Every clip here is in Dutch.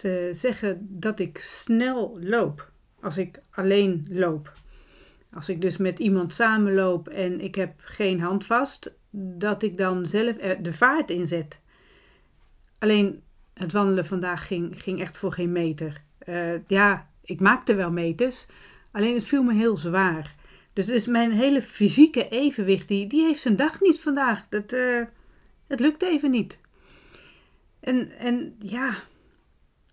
Ze zeggen dat ik snel loop als ik alleen loop. Als ik dus met iemand samenloop en ik heb geen handvast, dat ik dan zelf de vaart inzet. Alleen het wandelen vandaag ging, ging echt voor geen meter. Uh, ja, ik maakte wel meters, alleen het viel me heel zwaar. Dus, dus mijn hele fysieke evenwicht, die, die heeft zijn dag niet vandaag. Dat, uh, het lukt even niet. En, en ja,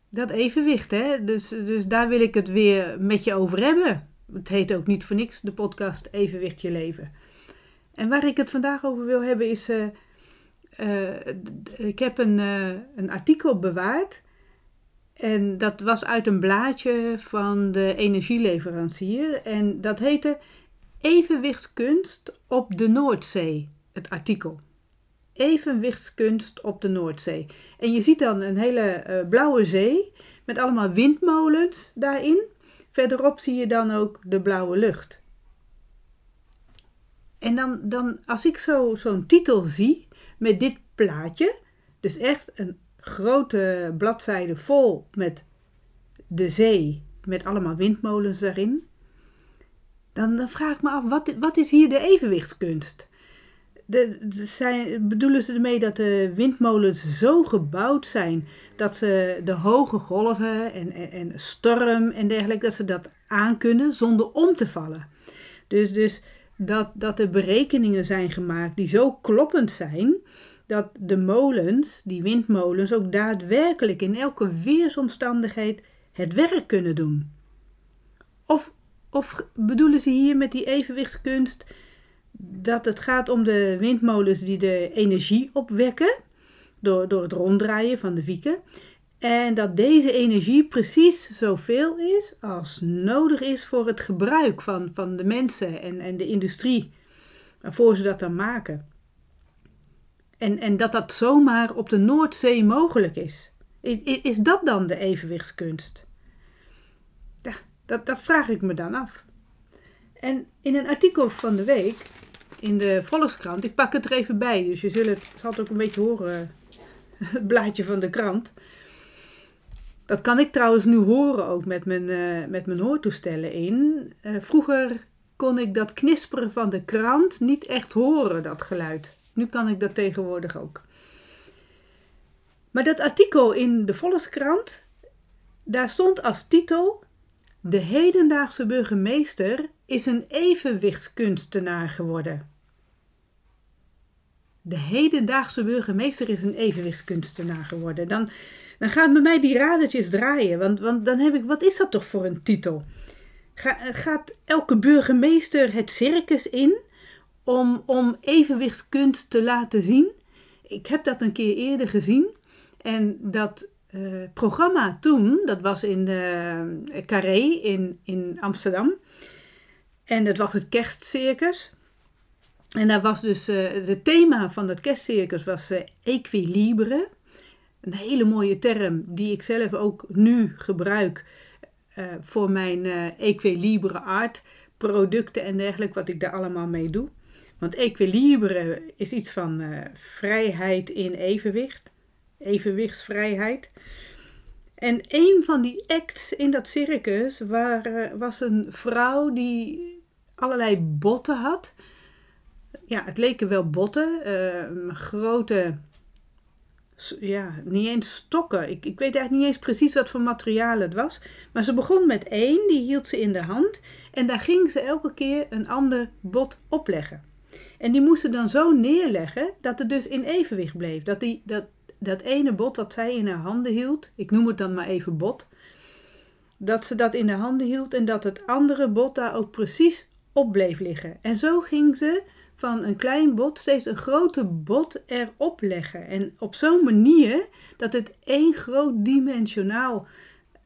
dat evenwicht, hè? Dus, dus daar wil ik het weer met je over hebben. Het heet ook niet voor niks de podcast Evenwicht je leven. En waar ik het vandaag over wil hebben is. Uh, uh, ik heb een, uh, een artikel bewaard. En dat was uit een blaadje van de energieleverancier. En dat heette Evenwichtskunst op de Noordzee. Het artikel. Evenwichtskunst op de Noordzee. En je ziet dan een hele blauwe zee met allemaal windmolens daarin. Verderop zie je dan ook de blauwe lucht. En dan, dan als ik zo, zo'n titel zie met dit plaatje, dus echt een grote bladzijde vol met de zee, met allemaal windmolens daarin, dan, dan vraag ik me af, wat, wat is hier de evenwichtskunst? De, bedoelen ze ermee dat de windmolens zo gebouwd zijn dat ze de hoge golven en, en, en storm en dergelijke, dat ze dat aankunnen zonder om te vallen? Dus, dus dat, dat er berekeningen zijn gemaakt die zo kloppend zijn dat de molens, die windmolens, ook daadwerkelijk in elke weersomstandigheid het werk kunnen doen. Of, of bedoelen ze hier met die evenwichtskunst dat het gaat om de windmolens die de energie opwekken door, door het ronddraaien van de wieken. En dat deze energie precies zoveel is als nodig is voor het gebruik van, van de mensen en, en de industrie, waarvoor ze dat dan maken. En, en dat dat zomaar op de Noordzee mogelijk is. Is, is dat dan de evenwichtskunst? Ja, dat, dat vraag ik me dan af. En in een artikel van de week in de Volkskrant, ik pak het er even bij, dus je zult het, zal het ook een beetje horen, het blaadje van de krant. Dat kan ik trouwens nu horen ook met mijn, uh, met mijn hoortoestellen in. Uh, vroeger kon ik dat knisperen van de krant niet echt horen, dat geluid. Nu kan ik dat tegenwoordig ook. Maar dat artikel in de Volkskrant, daar stond als titel: De hedendaagse burgemeester is een evenwichtskunstenaar geworden. De hedendaagse burgemeester is een evenwichtskunstenaar geworden. Dan, dan gaan bij mij die radertjes draaien. Want, want dan heb ik, wat is dat toch voor een titel? gaat elke burgemeester het circus in om, om evenwichtskunst te laten zien? Ik heb dat een keer eerder gezien. En dat uh, programma toen, dat was in de uh, Carré in, in Amsterdam. En dat was het kerstcircus. En daar was dus, het thema van dat kerstcircus was uh, equilibre. Een hele mooie term die ik zelf ook nu gebruik uh, voor mijn equilibre art producten en dergelijke, wat ik daar allemaal mee doe. Want equilibre is iets van vrijheid in evenwicht, evenwichtsvrijheid. En een van die acts in dat circus was een vrouw die allerlei botten had. Ja, het leken wel botten. Uh, grote, ja, niet eens stokken. Ik, ik weet eigenlijk niet eens precies wat voor materiaal het was. Maar ze begon met één, die hield ze in de hand. En daar ging ze elke keer een ander bot opleggen. En die moesten dan zo neerleggen dat het dus in evenwicht bleef. Dat, die, dat, dat ene bot wat zij in haar handen hield, ik noem het dan maar even bot, dat ze dat in de handen hield en dat het andere bot daar ook precies op bleef liggen. En zo ging ze van een klein bot steeds een groter bot erop leggen. En op zo'n manier dat het één groot dimensionaal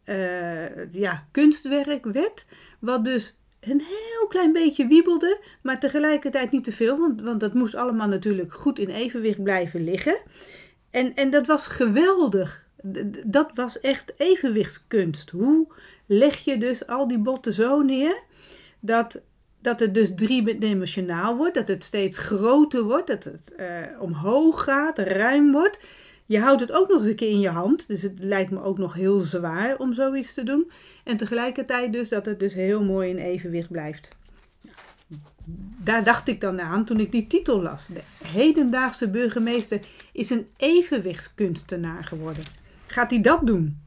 uh, ja, kunstwerk werd. Wat dus een heel klein beetje wiebelde, maar tegelijkertijd niet te veel. Want, want dat moest allemaal natuurlijk goed in evenwicht blijven liggen. En, en dat was geweldig. Dat was echt evenwichtskunst. Hoe leg je dus al die botten zo neer dat dat het dus driedimensionaal wordt, dat het steeds groter wordt, dat het uh, omhoog gaat, ruim wordt. je houdt het ook nog eens een keer in je hand. Dus het lijkt me ook nog heel zwaar om zoiets te doen. En tegelijkertijd dus dat het dus heel mooi in evenwicht blijft. Daar dacht ik dan aan toen ik die titel las. De hedendaagse burgemeester is een evenwichtskunstenaar geworden. Gaat hij dat doen?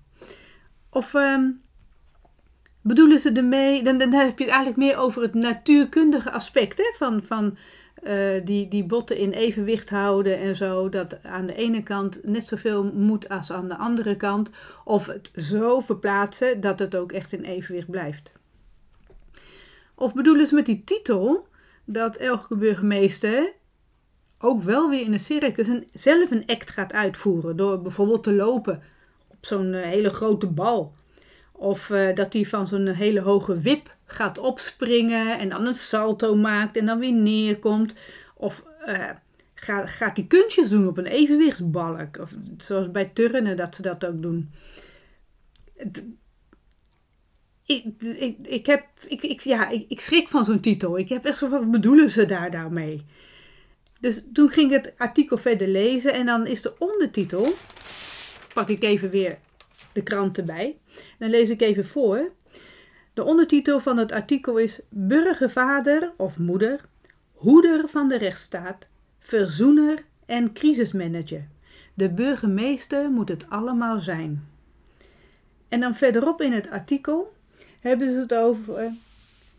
Of ehm, bedoelen ze ermee, dan, dan heb je het eigenlijk meer over het natuurkundige aspect hè, van, van uh, die, die botten in evenwicht houden en zo. Dat aan de ene kant net zoveel moet als aan de andere kant. Of het zo verplaatsen dat het ook echt in evenwicht blijft. Of bedoelen ze met die titel dat elke burgemeester ook wel weer in een circus een, zelf een act gaat uitvoeren. Door bijvoorbeeld te lopen op zo'n eh, hele grote bal. Of uh, dat hij van zo'n hele hoge wip gaat opspringen en dan een salto maakt en dan weer neerkomt. Of uh, gaat, gaat hij kunstjes doen op een evenwichtsbalk. Of zoals bij turnen dat ze dat ook doen. Ik, ik, ik, heb, ik, ik, ja, ik, ik schrik van zo'n titel. Ik heb echt zo van, wat bedoelen ze daar nou mee? Dus toen ging ik het artikel verder lezen en dan is de ondertitel, pak ik even weer de krant erbij. Dan lees ik even voor. De ondertitel van het artikel is Burgervader of moeder, hoeder van de rechtsstaat, verzoener en crisismanager. De burgemeester moet het allemaal zijn. En dan verderop in het artikel hebben ze het over.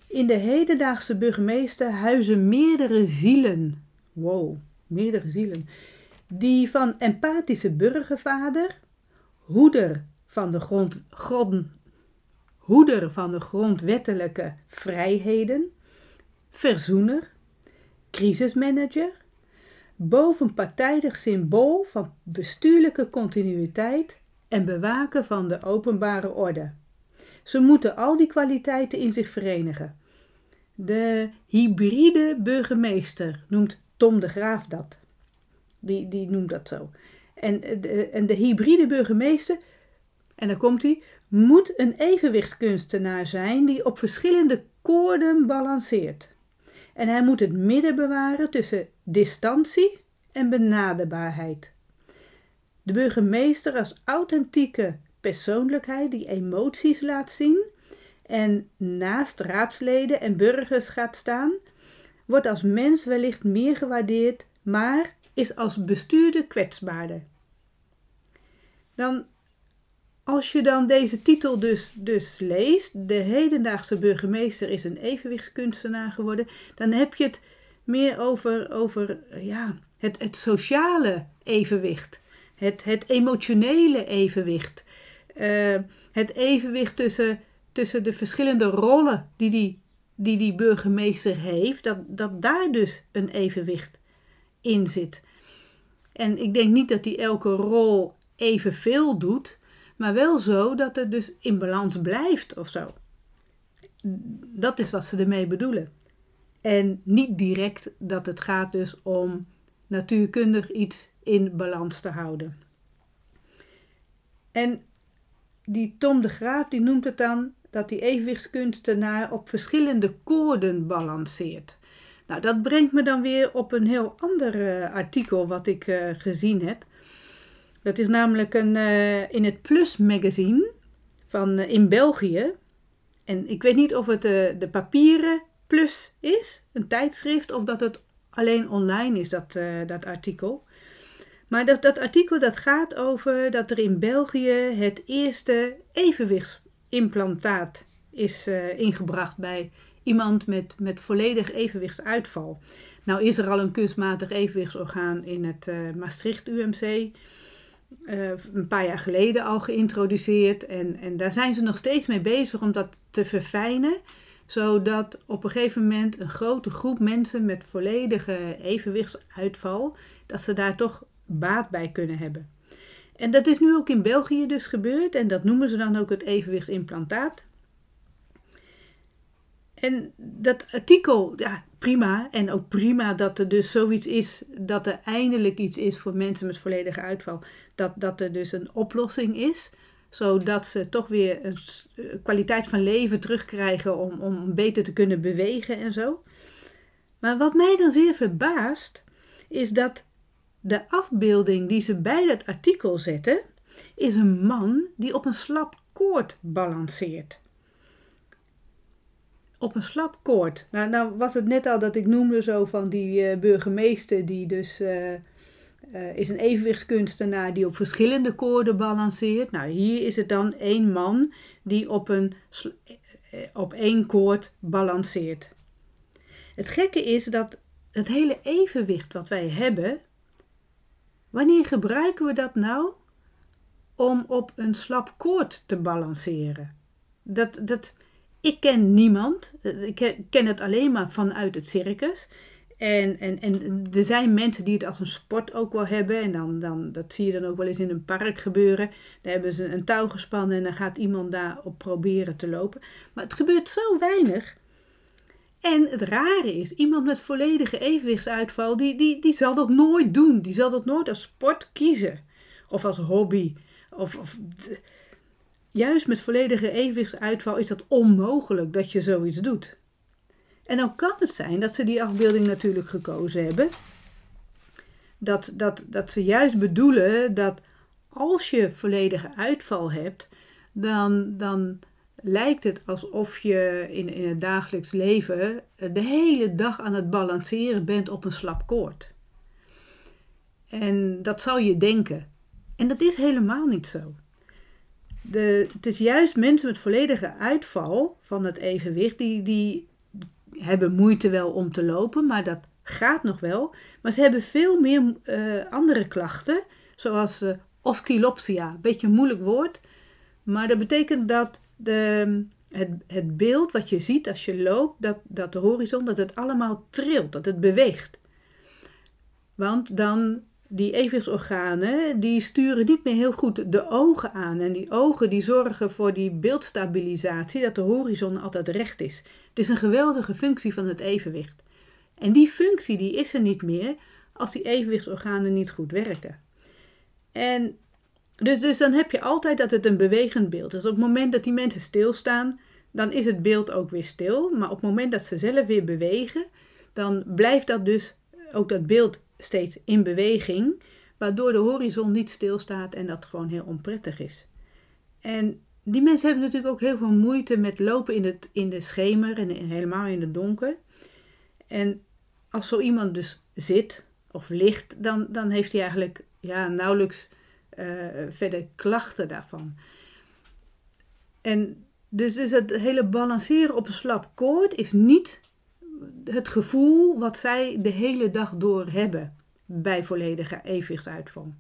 In de hedendaagse burgemeester huizen meerdere zielen. Wow, meerdere zielen. Die van empathische burgervader, hoeder van de grond, hoeder van de grondwettelijke vrijheden, verzoener, crisismanager, bovenpartijdig symbool van bestuurlijke continuïteit en bewaken van de openbare orde. Ze moeten al die kwaliteiten in zich verenigen. De hybride burgemeester noemt Tom de Graaf dat. Die, die noemt dat zo. En en de hybride burgemeester, en dan komt hij, moet een evenwichtskunstenaar zijn die op verschillende koorden balanceert. En hij moet het midden bewaren tussen distantie en benaderbaarheid. De burgemeester als authentieke persoonlijkheid die emoties laat zien en naast raadsleden en burgers gaat staan, wordt als mens wellicht meer gewaardeerd, maar is als bestuurder kwetsbaarder. Dan als je dan deze titel dus, dus leest, de hedendaagse burgemeester is een evenwichtskunstenaar geworden, dan heb je het meer over, over ja, het, het sociale evenwicht, het, het emotionele evenwicht, uh, het evenwicht tussen, tussen de verschillende rollen die die, die die burgemeester heeft, dat, dat daar dus een evenwicht in zit. En ik denk niet dat hij elke rol evenveel doet, maar wel zo dat het dus in balans blijft of zo. Dat is wat ze ermee bedoelen. En niet direct dat het gaat dus om natuurkundig iets in balans te houden. En die Tom de Graaf die noemt het dan dat die evenwichtskunstenaar op verschillende koorden balanceert. Nou, dat brengt me dan weer op een heel ander uh, artikel wat ik uh, gezien heb. Dat is namelijk een, uh, in het Plus magazine van, uh, in België. En ik weet niet of het uh, de papieren Plus is, een tijdschrift, of dat het alleen online is, dat, dat artikel. Maar dat, dat artikel dat gaat over dat er in België het eerste evenwictsimplantaat is ingebracht bij iemand met, met volledig evenwichtsuitval. Nou is er al een kunstmatig evenwichtsorgaan in het Maastricht UMC. Uh, een paar jaar geleden al geïntroduceerd. En, en daar zijn ze nog steeds mee bezig om dat te verfijnen. Zodat op een gegeven moment een grote groep mensen met volledige evenwichtsuitval, dat ze daar toch baat bij kunnen hebben. En dat is nu ook in België dus gebeurd. En dat noemen ze dan ook het evenwictsimplantaat. En dat artikel, ja, prima. En ook prima dat er dus zoiets is, dat er eindelijk iets is voor mensen met volledige uitval. Dat, dat er dus een oplossing is, zodat ze toch weer een eh, kwaliteit van leven terugkrijgen om, om beter te kunnen bewegen en zo. Maar wat mij dan zeer verbaast, is dat De afbeelding die ze bij dat artikel zetten, is een man die op een slap koord balanceert. Op een slap koord. Nou, nou was het net al dat ik noemde zo van die uh, burgemeester die dus uh, uh, is een evenwichtskunstenaar die op verschillende koorden balanceert. Nou, hier is het dan één man die op, een, op één koord balanceert. Het gekke is dat het hele evenwicht wat wij hebben, wanneer gebruiken we dat nou om op een slap koord te balanceren? Dat, dat, ik ken niemand, ik ken het alleen maar vanuit het circus. En, en, en er zijn mensen die het als een sport ook wel hebben. En dan, dan, dat zie je dan ook wel eens in een park gebeuren. Daar hebben ze een touw gespannen en dan gaat iemand daarop proberen te lopen. Maar het gebeurt zo weinig en het rare is, iemand met volledige evenwichtsuitval, die, die, die zal dat nooit doen. Die zal dat nooit als sport kiezen. Of als hobby. Of, of juist met volledige evenwichtsuitval is dat onmogelijk dat je zoiets doet. En dan kan het zijn dat ze die afbeelding natuurlijk gekozen hebben. Dat, dat, dat ze juist bedoelen dat als je volledige uitval hebt, dan, dan lijkt het alsof je in, in het dagelijks leven de hele dag aan het balanceren bent op een slap koord. En dat zou je denken. En dat is helemaal niet zo. De, het is juist mensen met volledige uitval van het evenwicht, die, die hebben moeite wel om te lopen, maar dat gaat nog wel. Maar ze hebben veel meer uh, andere klachten, zoals uh, oscillopsia. Beetje een moeilijk woord, maar dat betekent dat de, het, het beeld wat je ziet als je loopt, dat, dat de horizon, dat het allemaal trilt, dat het beweegt. Want dan die evenwichtsorganen, die sturen niet meer heel goed de ogen aan. En die ogen die zorgen voor die beeldstabilisatie, dat de horizon altijd recht is. Het is een geweldige functie van het evenwicht. En die functie die is er niet meer als die evenwichtsorganen niet goed werken. En dus, dus dan heb je altijd dat het een bewegend beeld is. Op het moment dat die mensen stilstaan, dan is het beeld ook weer stil. Maar op het moment dat ze zelf weer bewegen, dan blijft dat dus ook dat beeld steeds in beweging. Waardoor de horizon niet stilstaat en dat gewoon heel onprettig is. En die mensen hebben natuurlijk ook heel veel moeite met lopen in, het, in de schemer en helemaal in het donker. En als zo iemand dus zit of ligt, dan, dan heeft hij eigenlijk ja, nauwelijks uh, verder klachten daarvan. En dus, dus het hele balanceren op een slap koord is niet het gevoel wat zij de hele dag door hebben bij volledige evenwichtsuitval.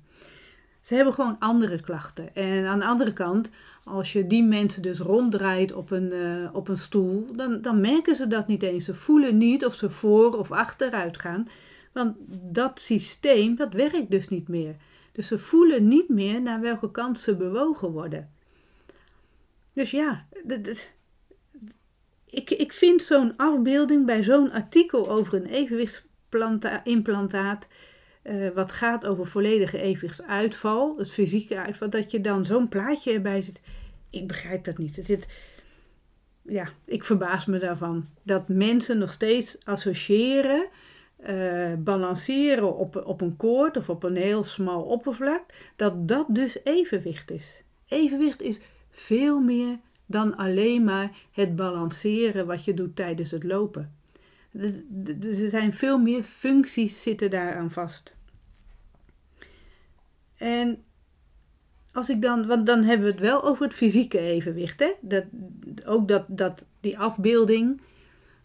Ze hebben gewoon andere klachten. En aan de andere kant, als je die mensen dus ronddraait op een, uh, op een stoel, dan, dan merken ze dat niet eens. Ze voelen niet of ze voor of achteruit gaan. Want dat systeem, dat werkt dus niet meer. Dus ze voelen niet meer naar welke kant ze bewogen worden. Dus ja, ik, ik vind zo'n afbeelding bij zo'n artikel over een evenwichtsimplantaat, uh, wat gaat over volledige evenwichtsuitval, het fysieke uitval, dat je dan zo'n plaatje erbij zit. Ik begrijp dat niet. Het, ja, ik verbaas me daarvan. Dat mensen nog steeds associëren uh, balanceren op, op een koord of op een heel smal oppervlak, dat dat dus evenwicht is. Evenwicht is veel meer dan alleen maar het balanceren wat je doet tijdens het lopen. Er zijn veel meer functies zitten daaraan vast. En als ik dan, want dan hebben we het wel over het fysieke evenwicht. Hè? Dat, ook dat, dat die afbeelding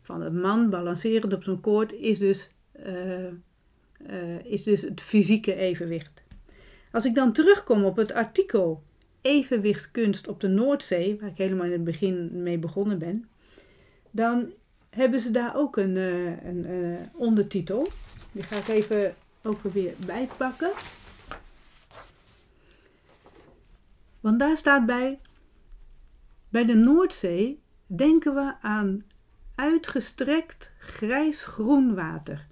van een man balancerend op zo'n koord is dus uh, uh, is dus het fysieke evenwicht. Als ik dan terugkom op het artikel Evenwichtskunst op de Noordzee, waar ik helemaal in het begin mee begonnen ben, dan hebben ze daar ook een, uh, een ondertitel. Die ga ik even ook weer bijpakken. Want daar staat bij: Bij de Noordzee denken we aan uitgestrekt grijs-groen water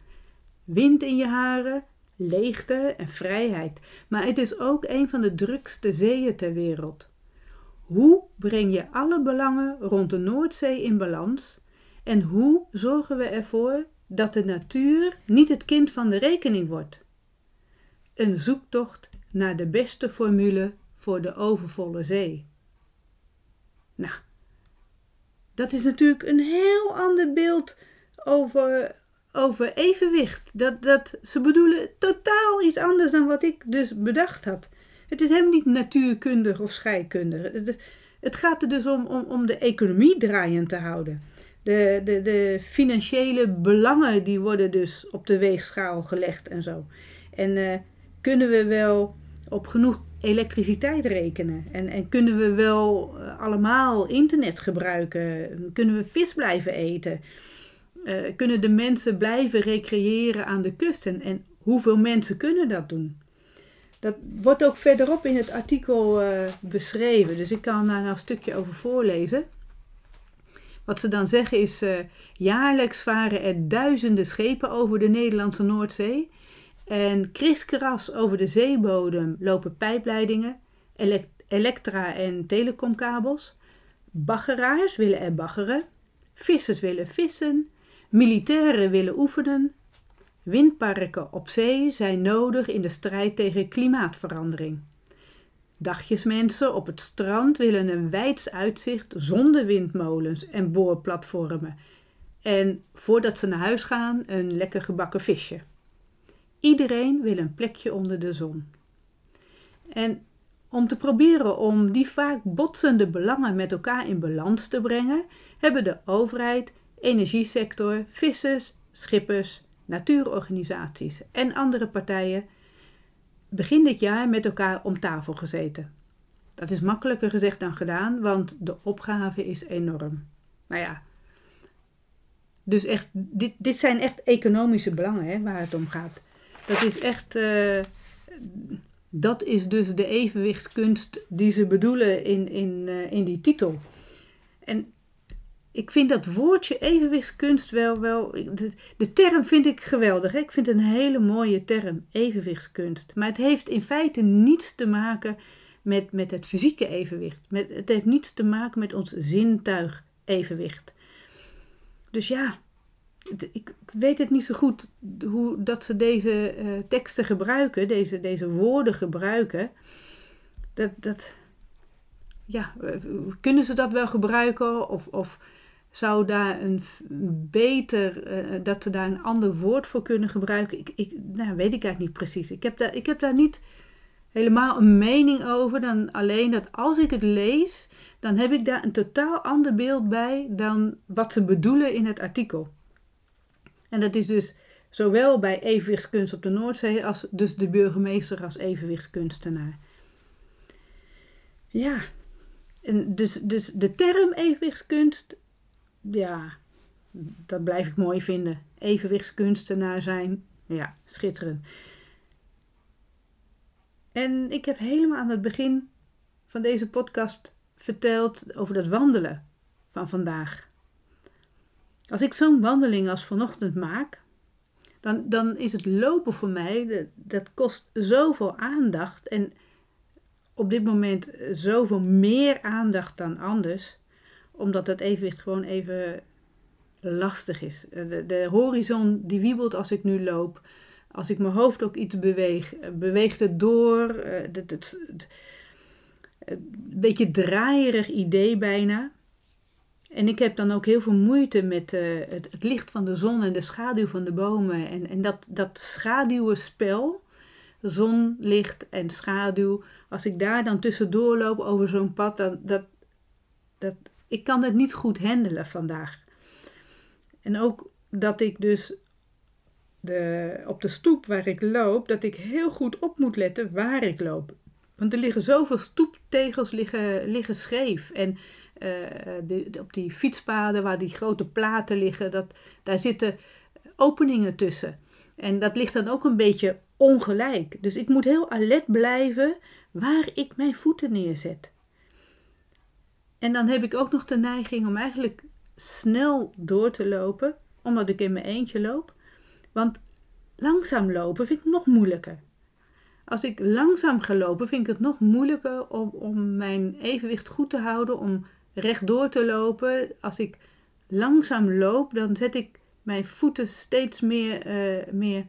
wind in je haren, leegte en vrijheid. Maar het is ook een van de drukste zeeën ter wereld. Hoe breng je alle belangen rond de Noordzee in balans? En hoe zorgen we ervoor dat de natuur niet het kind van de rekening wordt? een zoektocht naar de beste formule voor de overvolle zee. Nou, dat is natuurlijk een heel ander beeld over, over evenwicht. Dat, dat, ze bedoelen totaal iets anders dan wat ik dus bedacht had. Het is helemaal niet natuurkundig of scheikundig. Het, gaat er dus om, om, om de economie draaiend te houden. De, de, de financiële belangen die worden dus op de weegschaal gelegd en zo. En uh, kunnen we wel op genoeg elektriciteit rekenen? En, en kunnen we wel uh, allemaal internet gebruiken? Kunnen we vis blijven eten? Uh, kunnen de mensen blijven recreëren aan de kust? En, hoeveel mensen kunnen dat doen? Dat wordt ook verderop in het artikel uh, beschreven. Dus ik kan daar nou een stukje over voorlezen. Wat ze dan zeggen is: uh, jaarlijks varen er duizenden schepen over de Nederlandse Noordzee. En kriskras over de zeebodem lopen pijpleidingen, elekt elektra- en telecomkabels. Baggeraars willen er baggeren. Vissers willen vissen. Militairen willen oefenen. Windparken op zee zijn nodig in de strijd tegen klimaatverandering. Dagjesmensen op het strand willen een wijds uitzicht zonder windmolens en boorplatformen. En voordat ze naar huis gaan, een lekker gebakken visje. Iedereen wil een plekje onder de zon. En om te proberen om die vaak botsende belangen met elkaar in balans te brengen, hebben de overheid, energiesector, vissers, schippers, natuurorganisaties en andere partijen begin dit jaar met elkaar om tafel gezeten. Dat is makkelijker gezegd dan gedaan, want de opgave is enorm. Nou ja, dus echt, dit, dit zijn echt economische belangen hè, waar het om gaat. Dat is echt, uh, dat is dus de evenwichtskunst die ze bedoelen in, in, uh, in die titel. En ik vind dat woordje evenwichtskunst wel, wel de, term vind ik geweldig. Hè? Ik vind het een hele mooie term, evenwichtskunst. Maar het heeft in feite niets te maken met, met het fysieke evenwicht. Het heeft niets te maken met ons zintuig evenwicht. Dus ja, ik weet het niet zo goed hoe dat ze deze uh, teksten gebruiken, deze, deze woorden gebruiken. Dat, dat, ja, kunnen ze dat wel gebruiken? Of, of zou daar een beter, uh, dat ze daar een ander woord voor kunnen gebruiken? Ik, ik, nou, weet ik eigenlijk niet precies. Ik heb, daar, ik heb daar niet helemaal een mening over dan alleen dat als ik het lees, dan heb ik daar een totaal ander beeld bij dan wat ze bedoelen in het artikel. En dat is dus zowel bij evenwichtskunst op de Noordzee als dus de burgemeester als evenwichtskunstenaar. Ja, dus, dus de term evenwichtskunst ja, dat blijf ik mooi vinden. Evenwichtskunstenaar zijn, ja, schitterend. En ik heb helemaal aan het begin van deze podcast verteld over dat wandelen van vandaag. Als ik zo'n wandeling als vanochtend maak, dan, dan is het lopen voor mij, dat kost zoveel aandacht en op dit moment zoveel meer aandacht dan anders omdat het evenwicht gewoon even lastig is. Eh, de, de, horizon die wiebelt als ik nu loop. Als ik mijn hoofd ook iets beweeg, eh, beweegt het door. Het, het, een beetje draaierig idee bijna. En ik heb dan ook heel veel moeite met het, het, licht van de zon en de schaduw van de bomen. En, en dat, dat schaduwenspel, zon, licht en schaduw. Als ik daar dan tussendoor loop over zo'n pad, dan, dat, dat, ik kan het niet goed handelen vandaag. En ook dat ik dus de, op de stoep waar ik loop, dat ik heel goed op moet letten waar ik loop. Want er liggen zoveel stoeptegels liggen, liggen scheef. En uh, de, op die fietspaden waar die grote platen liggen, dat, daar zitten openingen tussen. En dat ligt dan ook een beetje ongelijk. Dus ik moet heel alert blijven waar ik mijn voeten neerzet. En dan heb ik ook nog de neiging om eigenlijk snel door te lopen, omdat ik in mijn eentje loop. Want langzaam lopen vind ik nog moeilijker. Als ik langzaam ga lopen, vind ik het nog moeilijker om, om mijn evenwicht goed te houden, om rechtdoor te lopen. Als ik langzaam loop, dan zet ik mijn voeten steeds meer, uh, meer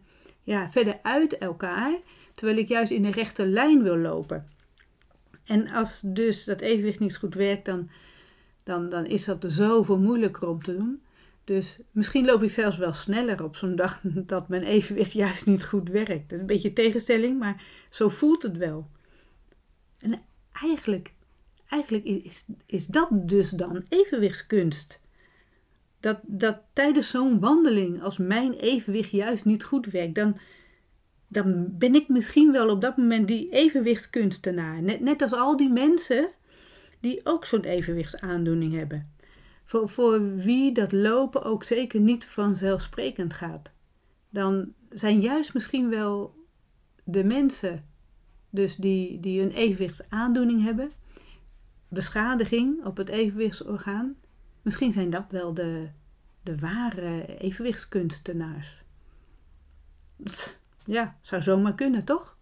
ja, verder uit elkaar. terwijl ik juist in de rechte lijn wil lopen. En als dus dat evenwicht niet goed werkt, dan, dan, dan is dat er zoveel moeilijker om te doen. Dus misschien loop ik zelfs wel sneller op zo'n dag dat mijn evenwicht juist niet goed werkt. Een beetje tegenstelling, maar zo voelt het wel. En eigenlijk, eigenlijk is, is dat dus dan evenwichtskunst. Dat, dat tijdens zo'n wandeling, als mijn evenwicht juist niet goed werkt, dan, dan ben ik misschien wel op dat moment die evenwichtskunstenaar. Net, net als al die mensen die ook zo'n evenwichtsaandoening hebben. Voor, voor wie dat lopen ook zeker niet vanzelfsprekend gaat. Dan zijn juist misschien wel de mensen dus die, die een evenwichtsaandoening hebben, beschadiging op het evenwichtsorgaan, misschien zijn dat wel de, de ware evenwichtskunstenaars. Ja, zou zomaar kunnen, toch?